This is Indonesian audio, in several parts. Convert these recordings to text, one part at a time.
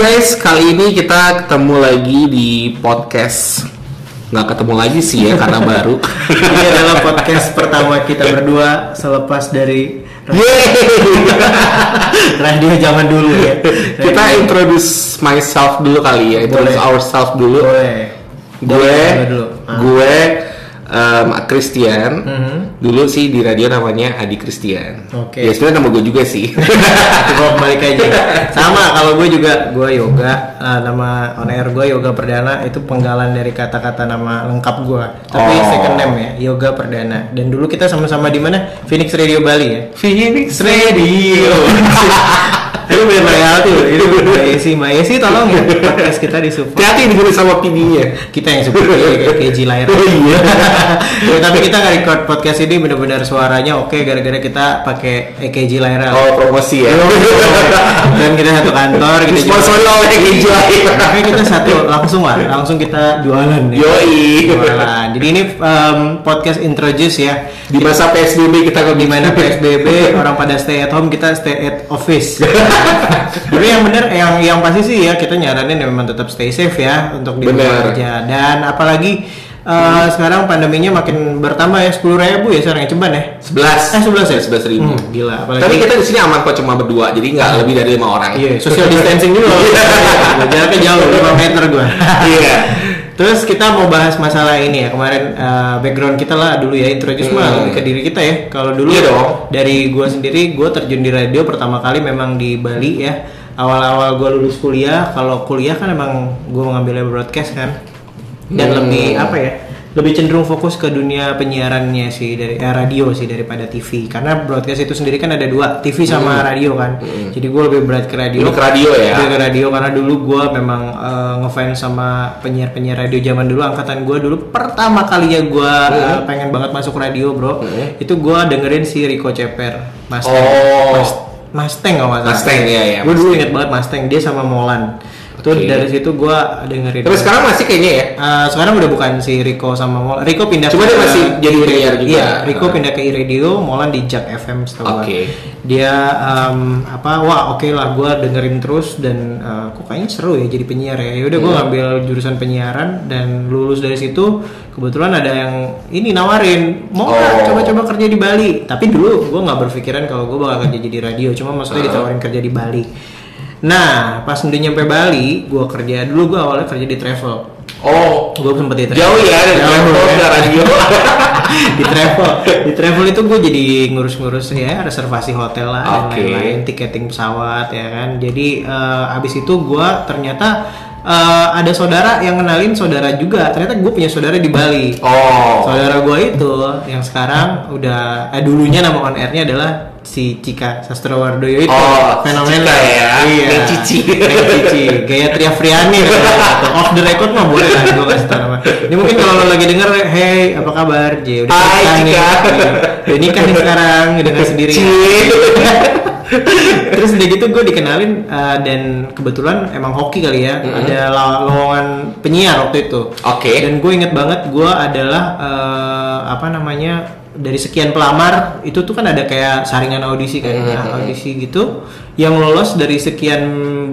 guys, kali ini kita ketemu lagi di podcast nggak ketemu lagi sih ya karena baru. Ini adalah podcast pertama kita berdua selepas dari radio zaman dulu ya. kita introduce myself dulu kali ya, introduce Boleh. ourselves dulu. Boleh. Gue, dulu. Ah. gue em, Christian. Mhm. Dulu sih di radio namanya Adi Christian. Oke. Ya sebenarnya nama gue juga sih. Gue balik aja. Sama kalau gue juga gue yoga eh, nama on air gue yoga perdana itu penggalan dari kata-kata nama lengkap gue. Tapi Oh. second name ya yoga perdana. Dan dulu kita sama-sama di mana Phoenix Radio Bali ya. Phoenix Radio. Itu bener royalti loh. Ini Mbak Yesi, Mbak Yesi tolong ya podcast kita disupport. Hati-hati digunakan sama PD-nya. kita yang support ya, kayak KJ lahir. Oh iya. Ya, tapi kita nggak record podcast ini benar-benar suaranya oke gara-gara kita pakai EKG lahir. Oh promosi ya. Dan kita satu kantor, kita Disponsori oleh Gijai. Makanya kita satu langsung lah, langsung kita jualan. ya. Yoi. Jualan. Jadi ini podcast introduce ya. Di masa PSBB kita Di mana PSBB orang pada stay at home, kita stay at office. Tapi yang bener, yang yang pasti sih ya kita nyaranin memang tetap stay safe ya untuk di rumah aja. Dan apalagi eh, sekarang pandeminya makin bertambah ya sepuluh ribu ya sekarang yang ceban ya. 11 Eh, 11 ya? sebelas ribu. Hmm, gila. Apalagi Tapi kita di sini aman kok cuma berdua, jadi nggak lebih dari lima orang. Iya, social distancing juga. Jaraknya jauh, 5 meter gua. Iya. Terus kita mau bahas masalah ini ya kemarin eh, background kita lah dulu ya introduce Hmm. lebih ke diri kita ya. Kalau dulu Iya dong. dari gua sendiri gua terjun di radio pertama kali memang di Bali ya. Awal-awal gua lulus kuliah, kalau kuliah kan emang gua mengambilnya broadcast kan. Dan Hmm. lebih apa ya? Lebih cenderung fokus ke dunia penyiarannya sih dari eh, radio sih daripada TV. Karena broadcast itu sendiri kan ada dua, TV sama radio kan. Jadi gua lebih berat ke radio. Hmm. Dulu ke radio ya. Gue ke radio karena dulu gue memang eh, ngefans sama penyiar-penyiar radio zaman dulu angkatan gue dulu pertama kalinya gue Hmm. pengen banget masuk radio bro itu gue dengerin si Rico Ceper Mustang Oh. Mas- Mustang kalau nggak salah Mustang, iya, iya, gue dulu inget banget Mustang dia sama Molan itu Oke. dari situ gue dengerin Tapi sekarang masih kayaknya ya. Eh, sekarang udah bukan si Rico sama Molan. Rico pindah Cuma dia masih jadi penyiar juga. Iya, Rico Ah. pindah ke radio, Molan di Jack FM setahu. Oke. Dia em, apa? Wah, oke lah gua dengerin terus dan eh, kok kayaknya seru ya jadi penyiar ya. Yaudah Iya. gua ngambil jurusan penyiaran dan lulus dari situ. Kebetulan ada yang ini nawarin, mau Oh. coba-coba kerja di Bali. Tapi dulu gua nggak berpikiran kalau gua bakal kerja jadi radio. Cuma maksudnya Ah. ditawarin kerja di Bali. Nah, pas udah nyampe Bali, gua kerja dulu gua awalnya kerja di travel. Oh, Gue sempet di travel. jauh ya dari Jauh, travel ya. radio. di travel di travel itu gue jadi ngurus-ngurus ya reservasi hotel lah dan Oke. lain-lain tiketing pesawat ya kan jadi eh, abis itu gue ternyata eh, ada saudara yang kenalin saudara juga ternyata gue punya saudara di Bali Oh. saudara gue itu yang sekarang udah eh, dulunya nama on airnya adalah si Cika Sastrowardoyo itu Oh, fenomenal. Cika ya. iya Neng Cici. Neng Cici. Gaya Tria Friani off the record mah boleh lah gue kasih tau nama ini mungkin kalau lo lagi denger hey apa kabar? J udah Hai, nih. Cika. Udah nikah nih sekarang nggak sendiri terus udah gitu gue dikenalin uh, dan kebetulan emang hoki kali ya. Ada law- lowongan penyiar waktu itu. Oke. dan gue inget banget gue adalah uh, apa namanya dari sekian pelamar itu tuh kan ada kayak saringan audisi kan Nah, audisi gitu yang lolos dari sekian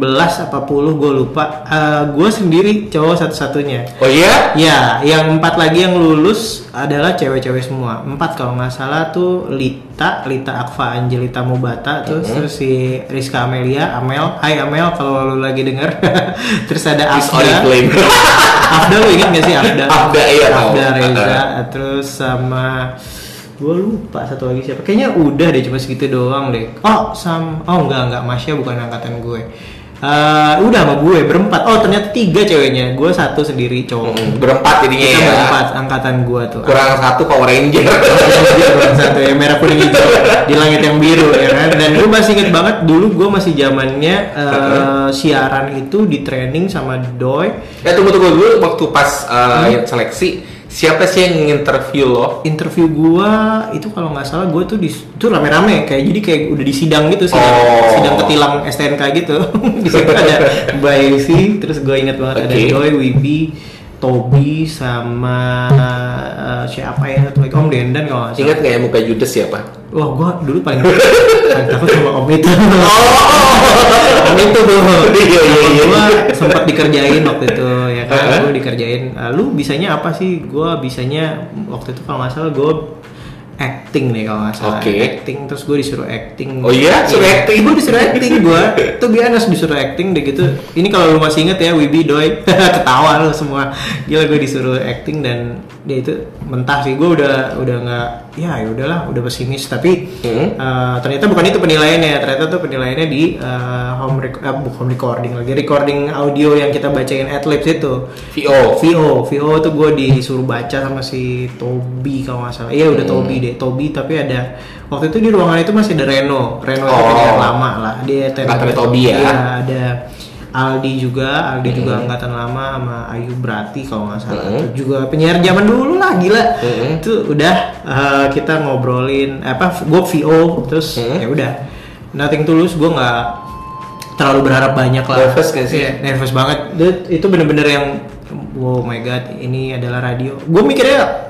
belas apa puluh gue lupa Uh, gue sendiri cowok satu-satunya Oh iya? Ya, yang empat lagi yang lulus adalah cewek-cewek semua. Empat kalau nggak salah tuh Lita, Lita Akfa Angelita Mubata, terus terus si Rizka Amelia, Amel, Hai Amel kalau lu lagi denger. terus ada Afda. Afda lu ingat gak sih Afda? Afda, iya. Afda Reza, terus sama gue lupa satu lagi siapa. Kayaknya udah deh cuma segitu doang deh. Oh sam oh enggak enggak. Masya bukan angkatan gue. Eh, udah sama gue berempat. Oh ternyata tiga ceweknya. Gue satu sendiri cowok. Hmm, Berempat jadinya kita ya. berempat angkatan gue tuh. Kurang satu Power Ranger. Dia kurang satu. Ya merah kuning hijau. Di langit yang biru ya kan? Dan gue masih inget banget dulu gue masih zamannya eh, siaran itu di training sama Doi. Ya tunggu tunggu. Dulu waktu pas uh, seleksi siapa sih yang interview lo? interview gua itu kalau nggak salah gua tuh di itu rame-rame kayak jadi kayak udah di sidang gitu sidang Oh. sidang ketilang STNK gitu di situ ada Mbak Yusi terus gua ingat banget ada Oke. Joy Wibi Toby sama eh, siapa ya satu lagi Om Dendan kalau nggak salah. Ingat nggak ya muka Judes siapa? Wah, gua dulu paling, paling takut sama Om itu. Oh, Om itu tuh. Iya, iya, iya. Gua sempat dikerjain waktu itu ya kan. Heeh. Gua dikerjain. "Ah, lu bisanya apa sih? Gua bisanya waktu itu kalau nggak salah gua acting nih kalau nggak salah. Oke. Acting terus gue disuruh acting. Oh iya? Suruh acting? Gue disuruh acting gue. Tuh biasa disuruh acting deh gitu. Ini kalau lu masih inget ya Wibi Doi ketawa lu semua. Gila gue disuruh acting dan dia itu mentah sih. Gue udah udah nggak ya ya udahlah udah pesimis tapi Hmm. eh, ternyata bukan itu penilaiannya. Ternyata tuh penilaiannya di eh, home rec- bukan home recording lagi recording audio yang kita bacain adlibs itu. VO. VO, VO tuh gue disuruh baca sama si Toby kalau nggak salah. Iya udah Hmm. Toby deh, Toby tapi ada waktu itu di ruangan itu masih ada Reno, Reno Oh. penyiar lama lah. Dia Angkatannya Toby ya? Iya ada Aldi juga, Aldi juga Hmm. angkatan lama sama Ayu Brati kalau nggak salah. Hmm. Itu juga penyiar zaman dulu lah gila. Hmm. Itu udah eh, kita ngobrolin apa? Gue VO terus Hmm. ya udah. Nothing tulus gue nggak terlalu berharap banyak lah. Nervous nggak sih? Iya, nervous banget. Itu bener-bener yang wow my god ini adalah radio. Gue mikirnya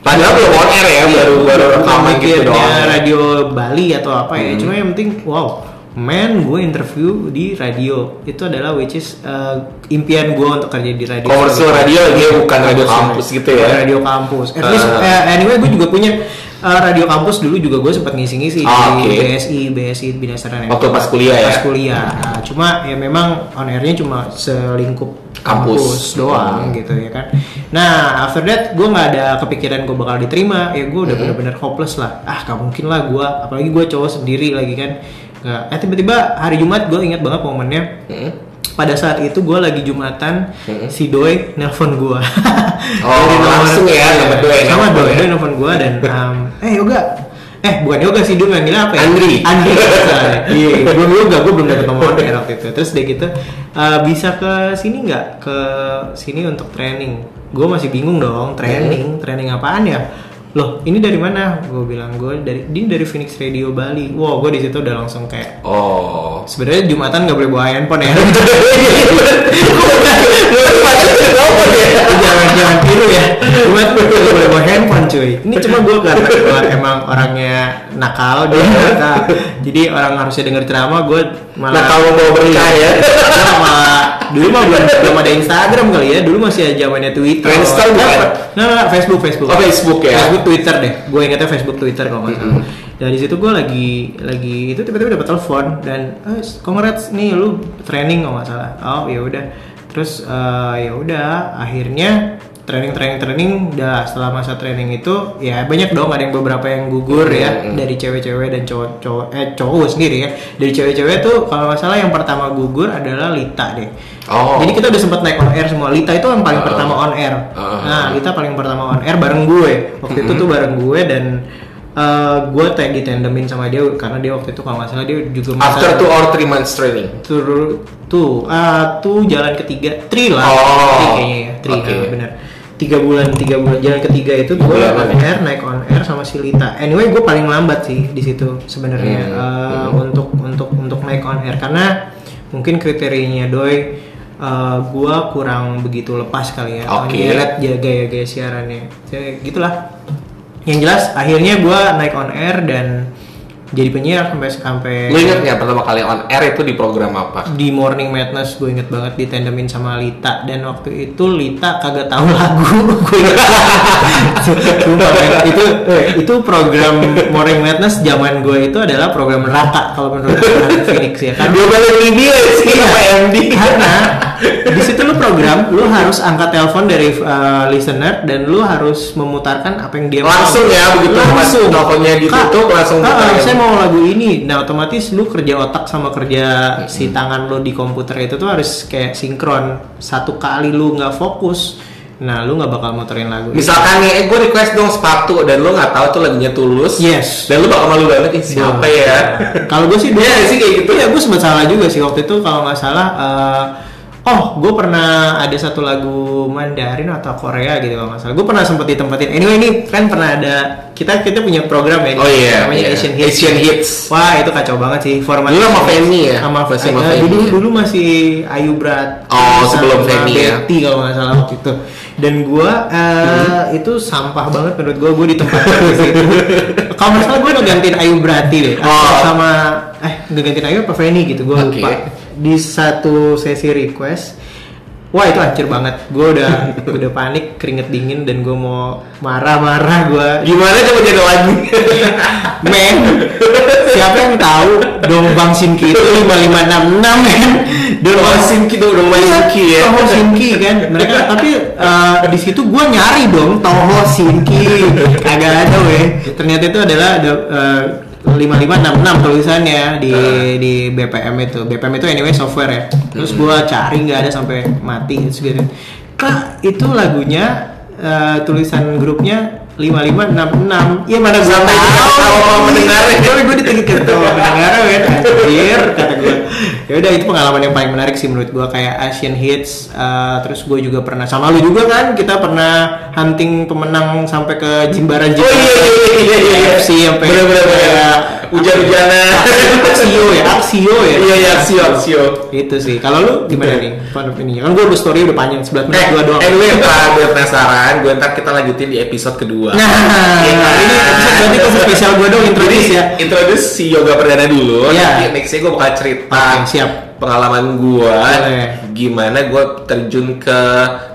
Padahal belum on air ya, baru baru rekaman gitu doang. radio Bali atau apa ya. Hmm. Cuma yang penting wow. Man, gue interview di radio itu adalah which is uh, impian gue untuk kerja di radio. Komersial radio ya, bukan radio kampus gitu ya. Bukan Radio kampus. At least Ah. eh, anyway gue juga punya uh, radio kampus dulu juga gue sempat ngisi-ngisi Ah, di oke. BSI, BSI Bina Sarana. Waktu pas kuliah ya? Pas kuliah. Nah, cuma ya memang on airnya cuma selingkup Kampus. kampus, doang Hmm. gitu ya kan. Nah after that gue nggak ada kepikiran gue bakal diterima. Ya gue udah Hmm. bener-bener hopeless lah. Ah gak mungkin lah gue. Apalagi gue cowok sendiri lagi kan. Nggak. Eh tiba-tiba hari Jumat gue ingat banget momennya. Hmm. Pada saat itu gue lagi jumatan, Hmm. si Doi nelpon gue. Oh, langsung ya, sama Doi Sama Doi? Doi nelpon gue dan um, eh yoga. Eh bukan yoga sih dulu manggilnya apa ya? Andri. Andri. Iya, belum yoga, gue belum dapet nomor air waktu itu. Terus dia gitu, "Eh, bisa ke sini nggak? Ke sini untuk training. Gue masih bingung dong, training, training apaan ya? Loh, ini dari mana? Gue bilang gue dari ini dari Phoenix Radio Bali. Wow, gue di situ udah langsung kayak Oh. Sebenarnya jumatan nggak boleh bawa handphone ya. jangan jangan tiru ya. Jumat nggak boleh bawa handphone cuy. Ini cuma gue karena gua emang orangnya nakal dia nakal. Jadi orang harusnya denger ceramah gue malah Nah kalau mau berkah ya. Malah dulu mah belum belum ada Instagram kali ya. Dulu masih zamannya Twitter. Friendster bukan? Nah, nah, Facebook Facebook. Oh, Facebook ya? Facebook Twitter deh. Gue ingetnya Facebook Twitter kalau nggak salah. Dari situ gue lagi lagi itu tiba-tiba dapat telepon dan eh, congrats nih lu training kalau nggak salah. Oh ya udah. Terus eh, ya udah akhirnya training training training udah setelah masa training itu ya banyak dong ada yang beberapa yang gugur ya Hmm. dari cewek-cewek dan cowok cowok eh cowok sendiri ya dari cewek-cewek tuh kalau nggak salah yang pertama gugur adalah Lita deh Oh. jadi kita udah sempat naik on air semua Lita itu yang paling Ah. pertama on air Ah. nah Lita paling pertama on air bareng gue waktu itu tuh bareng gue dan eh, gue tag ditandemin sama dia karena dia waktu itu kalau nggak salah dia juga After two or three months training. tuh tuh ah, tuh jalan ketiga. Tri lah. Oh, tri kayaknya ya. Tri oke. ah, benar tiga bulan tiga bulan. Jalan ketiga itu gue on ya? air naik on air sama si Lita. Anyway gue paling lambat sih di situ sebenarnya Hmm, eh, untuk untuk untuk naik on air. Karena mungkin kriterianya doi eh, gue kurang begitu lepas kali ya. Oke. Ngeliat ya gaya siarannya. Jadi, gitulah yang jelas akhirnya gue naik on air dan jadi penyiar sampai sampai Lu inget nggak pertama kali on air itu di program apa? di Morning Madness gue inget banget ditandemin sama Lita. Dan waktu itu Lita kagak tahu lagu. Gue inget itu eh, itu program Morning Madness zaman gue itu adalah program neraka kalau menurut Phoenix ya kan? Dia balik lebih sih Iya, sama MD. karena di situ lu program lu harus angkat telepon dari uh, listener dan lu harus memutarkan apa yang dia mau. Langsung ya, begitu langsung teleponnya ditutup, Kak, langsung Kak, saya mau lagu ini nah otomatis lu kerja otak sama kerja si tangan lu di komputer itu tuh harus kayak sinkron satu kali lu nggak fokus nah lu nggak bakal muterin lagu. Misalkan nih, eh gue request dong sepatu dan lu nggak tahu tuh lagunya tulus. Yes. Dan lu bakal malu banget nih siapa ya? Kalau gue sih dulu Iya sih, kayak gitu. Iya, gue sempat salah juga sih waktu itu kalau nggak salah eh, Oh, gue pernah ada satu lagu Mandarin atau Korea gitu kalau nggak salah. Gue pernah sempet ditempatin. Anyway ini kan pernah ada kita kita punya program ya. Oh iya, namanya iya. Asian Hits. Asian Hits. Wah itu kacau banget sih format. Dulu sama Feni ya? Sama Eh, Feni dulu ya? dulu masih Ayu Brat. Oh, sebelum Feni ya? Betty kalau nggak salah waktu itu. Dan gue Hmm. itu sampah banget menurut gue. Gue ditempatkan di situ. Kalau nggak salah gue ngegantiin Ayu Brati deh. Oh. Sama eh ngegantiin Ayu apa Feni gitu. Gue Oke. lupa di satu sesi request wah itu hancur banget. Gue udah udah panik keringet dingin dan gue mau marah-marah gue Gimana coba jadi lagu? men siapa yang tahu dong bang Sinki itu 5566 men dong Dong Bang Sinki tuh, Dong Bang Sinki ya. Toho Sinki kan? Mereka tapi eh, di situ gue nyari dong Toho Sinki. Kagak ada weh. Ternyata itu adalah ada eh, 5566 tulisannya di di BPM itu. BPM itu anyway software ya. Terus gue cari nggak ada sampai mati gitu. Kak itu lagunya eh, tulisan grupnya 5566 ya mana gue Sampai dikasih tahu sama pendengarnya. tapi gue dikasih tahu sama pendengarnya kan? Anjir kata gue ya udah itu pengalaman yang paling menarik sih menurut gue kayak Asian Hits eh, terus gue juga pernah sama lu juga kan? Kita pernah hunting pemenang sampai ke Jimbaran Oh iya iya iya iya iya. FC sampai Bener-bener kayak hujan-hujanan. Aksio ya, Aksio ya. Iya iya, Aksio, Aksio. Itu sih. Kalau lu gimana nih? Point of ini kan gue udah story udah panjang 11 menit Eh, gua doang. anyway, Pak, gue penasaran. Gue ntar kita lanjutin di episode kedua. Nah, Iya. ini episode berarti khusus spesial gue dong Jadi introduce ya. introduce si yoga perdana dulu. Iya. Nanti nextnya gue bakal cerita siap. pengalaman gue, gimana gue terjun ke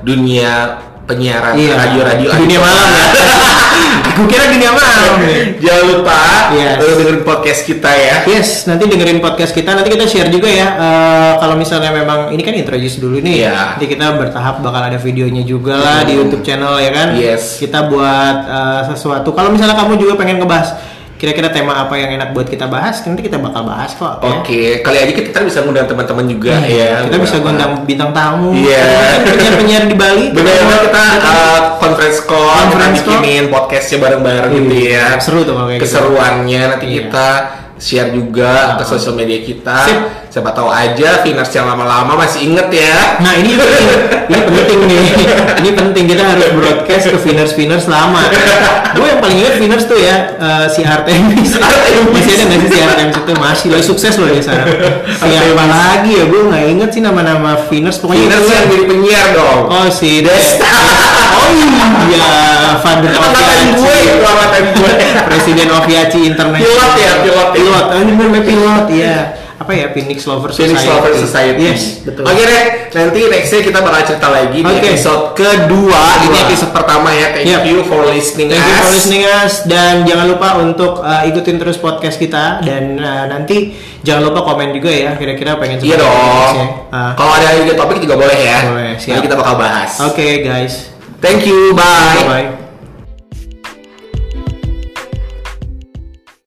dunia penyiaran Iya. radio-radio. Dunia malam ya. Gue kira dunia malam. Jangan lupa Yes. dengerin podcast kita ya. Yes, nanti dengerin podcast kita. Nanti kita share juga ya. eh, kalau misalnya memang ini kan introduce dulu nih. Iya. Nanti kita bertahap bakal ada videonya juga lah di YouTube channel ya kan. Yes. Kita buat eh, sesuatu. Kalau misalnya kamu juga pengen ngebahas kira-kira tema apa yang enak buat kita bahas, nanti kita bakal bahas kok. ya. Oke, kali aja kita bisa ngundang teman-teman juga ya. Kita bisa gondang bintang tamu. Iya. Kan Penyiar-penyiar di Bali. Benar-benar kita uh, conference call, Conference kita bikinin podcastnya bareng-bareng gitu ya. Seru tuh gitu. Keseruannya nanti Iya. kita share juga ke sosial media kita. Sip. Siapa tahu aja Viners yang lama-lama masih inget ya. Nah ini penting, ini penting nih. Ini penting kita harus broadcast ke Viners Viners lama. Gue yang paling ingat Viners tuh ya eh, si Artemis. Masih ada nggak sih si Artemis itu masih loh sukses loh dia sekarang. Siapa lagi ya? Gue nggak inget sih nama-nama Viners. Pokoknya Viners itu yang jadi penyiar dong. Oh si Desta. Oh iya, Father Angkatan gue itu angkatan gue. Presiden Oviaci International. Pilot ya, pilot ya. Pilot. Oh, ini pilot ya. Apa ya Phoenix Lover Phoenix Society. Lover Society. Yes, betul. Oke deh, nanti nextnya kita bakal cerita lagi di Oke. episode kedua. Ini Kedua. episode pertama ya. Thank Yep. you for listening Thank you for us. listening us dan jangan lupa untuk uh, ikutin terus podcast kita dan uh, nanti jangan lupa komen juga ya kira-kira pengen Iya dong. Uh, Kalau ada ide topik juga boleh ya. Boleh, siap. Nanti kita bakal bahas. Oke guys, Thank you. Bye. bye bye.